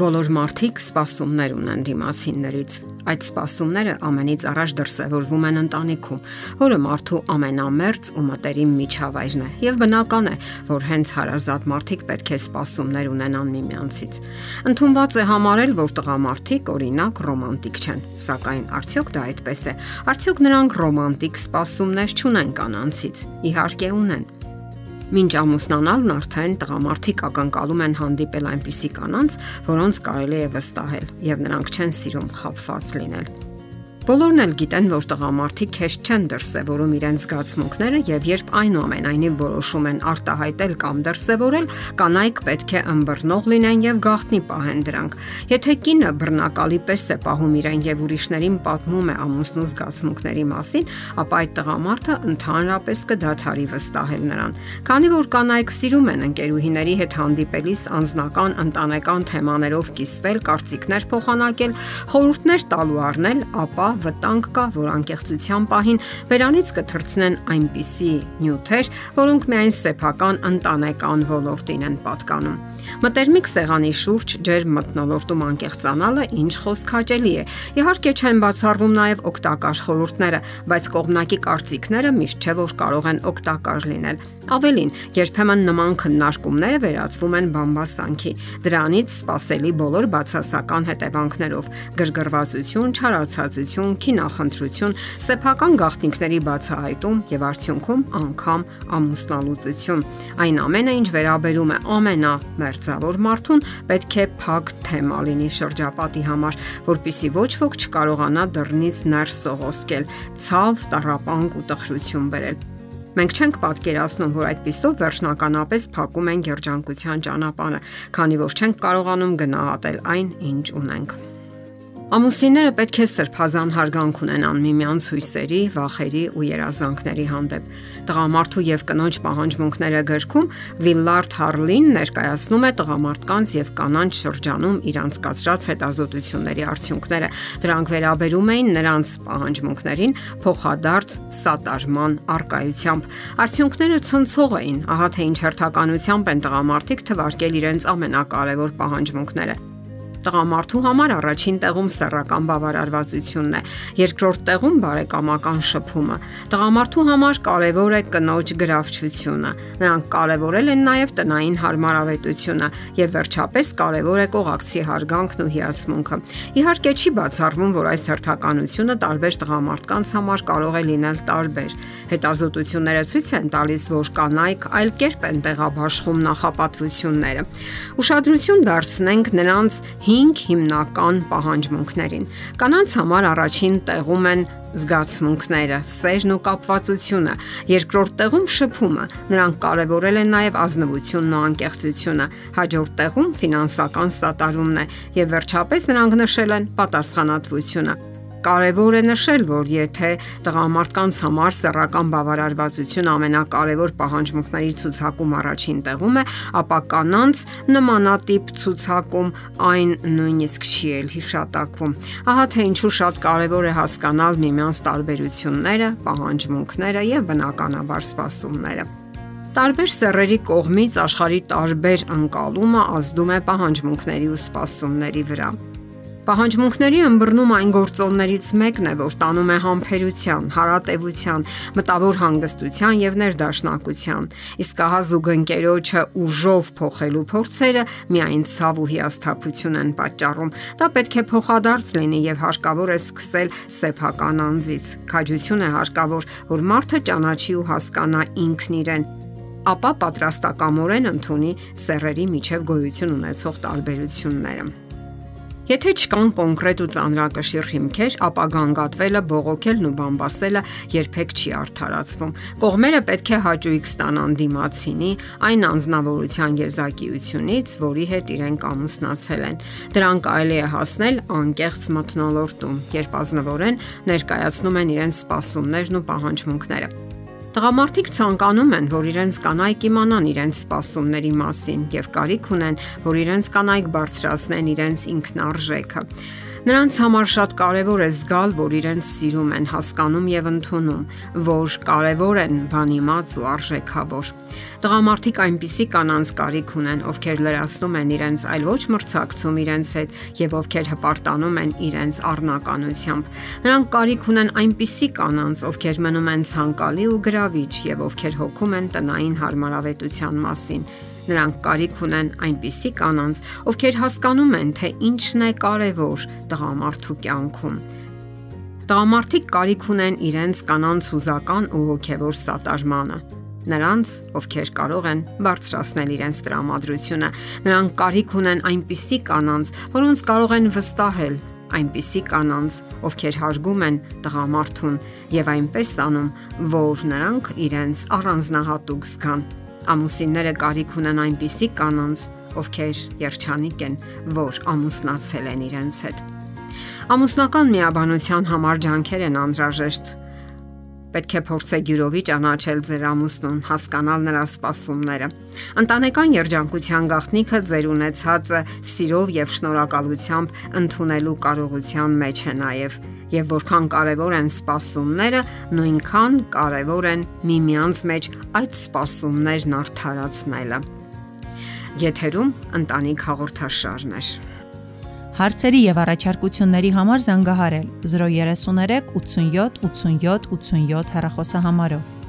Բոլոր մարդիկ սպասումներ ունեն դիմացիններից։ Այդ սպասումները ամենից առաջ դրսևորվում են ընտանիքում, որը մարդու ամենամերձ ու մտերիմ միջավայրն է, եւ բնական է, որ հենց հարազատ մարդիկ պետք է սպասումներ ունենան միմյանցից։ Ընթոնված է համարել, որ տղամարդիկ օրինակ ռոմանտիկ չեն, սակայն արդյոք դա այդպես է։ Արդյոք նրանք ռոմանտիկ սպասումներ չունեն կանանցից։ Իհարկե ունեն Մինչ ամուսնանալն արդեն տղամարդիկ ակնկալում են հանդիպել այնպիսի կանանց, որոնց կարելի է վստահել, եւ նրանք չեն սիրում խափված լինել։ Բոլորն էլ գիտեն, որ տղամարդիկ հեշտ չեն դրսևորում իրենց զգացմունքները եւ երբ այնուամենայնիվ որոշում են արտահայտել կամ դրսևորել, կանայք պետք է ըմբռնող լինեն եւ գաղտնի պահեն դրանք։ Եթե կինը բռնակալի պես է պահում իրեն եւ ուրիշներին պատմում է ամուսնու զգացմունքների մասին, ապա այդ տղամարդը ընդհանրապես կդադարի վստահել նրան։ Քանի որ կանայք սիրում են ընկերուհիների հետ հանդիպելիս անznական ընտանեկան թեմաներով կիսվել, կարծիքներ փոխանակել, խորհուրդներ տալու առնել, ապա վտանգ կա, որ անկեղծության պահին վերանից կթրցնեն այնպիսի նյութեր, որոնք միայն սեփական ընտանեկան ոլորտին են պատկանում։ Մտերմիկ սեղանի շուրջ ջեր մտնոլորտում անկեղծանալը ինչ խոսք հաճելի է։ Իհարկե չեն բացառվում նաև օգտակար խորհուրդները, բայց կողմնակի կարծիքները միշտ չէ որ կարող են օգտակար լինել։ Ավելին, երբեմն նման քննարկումները վերածվում են բամբասանքի։ Դրանից սпасելի բոլոր բացասական հետևանքներով՝ գրգռվածություն, չարացածություն, ուրախություն, քինախնդրություն, սեփական գաղտնիքների բացահայտում եւ արդյունքում անգամ ամուսնալուծություն։ Այն ամենը, ինչ վերաբերում է ամենամերձավոր մարդուն, պետք է փակ թեմա լինի շրջապատի համար, որpիսի ոչ ոք չկարողանա դռնից ներս սողոսկել, ցավ, տարապանք ու տխրություն բերել։ Մենք չենք պատկերացնում, որ այդպիսով վերջնականապես փակում են երջանկության ճանապարհը, քանի որ չենք կարողանում գնահատել այն, ինչ ունենք։ Ամուսինները պետք է սրբազան հարգանք ունենան միմյանց հույսերի, վախերի ու երազանքների հանդեպ։ Տղամարդու եւ կնոջ պահանջմունքները գրքում Վիլլարդ Հարլին ներկայացնում է տղամարդկանց եւ կանանց շրջանում իրանց կացրած հետազոտությունների արդյունքները։ Դրանք վերաբերում էին նրանց պահանջմունքներին փոխադարձ սատարման արկայությամբ։ Արդյունքները ցնցող էին, ահա թե ինչ հերթականությամբ են տղամարդիկ թվարկել իրենց ամենակարևոր պահանջմունքները Տղամարդու համար առաջին տեղում սեռական բավարարվածությունն է, երկրորդ տեղում բարեկամական շփումը։ Տղամարդու համար կարևոր է կնոջ գրավչությունը։ Նրանք կարևորել են նաև տնային հարմարավետությունը եւ վերջապես կարևոր է կողակցի հարգանքն ու հիացմունքը։ Իհարկե չի բացառվում, որ այս հերթականությունը տարբեր տղամարդկանց համար կարող է լինել տարբեր։ Հետազոտությունները ցույց են տալիս, որ կանայք այլ կերպ են տեղաբաշխում նախապատվությունները։ Ուշադրություն դարձնենք նրանց 5 հիմնական պահանջմունքներին։ Կանանց համար առաջին տեղում են զգացմունքները, սերն ու կապվածությունը, երկրորդ տեղում շփումը։ Նրանք կարևորել են նաև ազնվությունն ու անկեղծությունը, հաջորդ տեղում ֆինանսական սատարումն է եւ վերջապես նրանք նշել են պատասխանատվությունը։ Կարևոր է նշել, որ եթե տղամարդկանց համար սեռական բավարարվածություն ամենակարևոր պահանջմունքների ցուցակում առաջին տեղում է, ապա կանանց նմանատիպ ցուցակում այն նույնիսկ չի էլ հիշատակվում։ Ահա թե ինչու շատ կարևոր է հասկանալ միմյանց տարբերությունները, պահանջմունքները եւ բնականաբար սպասումները։ Տարբեր սեռերի կողմից աշխարի տարբեր անկալումը ազդում է պահանջմունքների ու սպասումների վրա։ Պահանջմունքների ըմբռնում այն գործոններից մեկն է, որ տանում է համբերության, հարատևության, մտավոր հանգստության եւ ներդաշնակության։ Իսկ ահա զուգընկերոջը ուժով փոխելու փորձերը միայն ցավ ու հիասթափություն են պատճառում։ Դա պետք է փոխադարձ լինի եւ հարկավոր է սկսել սեփական անձից։ Քաջություն է հարկավոր, որ մարդը ճանաչի ու հասկանա ինքն իրեն ապա պատրաստակամորեն ընդունի սերերի միջև գոյություն ունեցող տարբերությունները։ Եթե չկան կոնկրետ ու ծանրակշիռ հիմքեր, ապա գանգատվելը, բողոքելն ու բամբասելը երբեք չի արդարացվում։ Կողմերը պետք է հաճույք ստանան դիմացինի այն անznավորության եզակիությունից, որի հետ իրենք ամուսնացել են։ Դրան կարելի է հասնել անկեղծ մթնոլորտում, երբ ազնվորեն ներկայացնում են իրենց սպասումներն ու պահանջմունքները։ Տղամարդիկ ցանկանում են, որ իրենց կանայք իմանան իրենց սպասումների մասին եւ կարիք ունեն, որ իրենց կանայք բարձրացնեն իրենց ինքնարժեքը։ Նրանց համար շատ կարևոր է զգալ, որ իրենց սիրում են, հասկանում եւ ընդունում, որ կարևոր են բանիմաց ու արժեքավոր։ Տղամարդիկ այնպիսի կանանց կարիք ունեն, ովքեր լրացնում են իրենց, այլ ոչ մրցակցում իրենց հետ եւ ովքեր հպարտանում են իրենց առնականությամբ։ Նրանք կարիք ունեն այնպիսի կանանց, ովքեր մնում են ցանկալի ու գրավիչ եւ ովքեր հոգում են տնային հարմարավետության մասին Նրանք կարիք ունեն այնպիսի կանանց, ովքեր հասկանում են, թե ինչն է կարևոր տղամարդու կյանքում։ Տղամարդիկ կարիք ունեն իրենց կանանց հուզական ու հոգևոր սատարմանը նրանց, ովքեր կարող են բարձրացնել իրենց տրամադրությունը, նրանք կարիք ունեն այնպիսի կանանց, որոնց կարող են վստահել, այնպիսի կանանց, ովքեր հարգում են տղամարդուն եւ այնպես անում, որ նրանք իրենց առանձնահատուկ զգան։ Ամուսինները կարիք ունեն այնպիսի կանանց, ովքեր երջանիկ են, որ ամուսնացել են իրենց հետ։ Ամուսնական միաբանության համար ջանքեր են անհրաժեշտ Պետք է փորձեք յուրովի ճանաչել ձեր ամուսնուն, հասկանալ նրա սպասումները։ Ընտանեկան երջանկության գաղտնիքը ձեր ունեցածը սիրով եւ շնորհակալությամբ ընդունելու կարողության մեջ է նաեւ։ Եվ որքան կարևոր են սպասումները, նույնքան կարևոր են միմյանց մեջ այդ սպասումներն արդարացնելը։ Եթերում ընտանիք հաղորդաշարն է։ Հարցերի եւ առաջարկությունների համար զանգահարել 033 87 87 87 հեռախոսահամարով։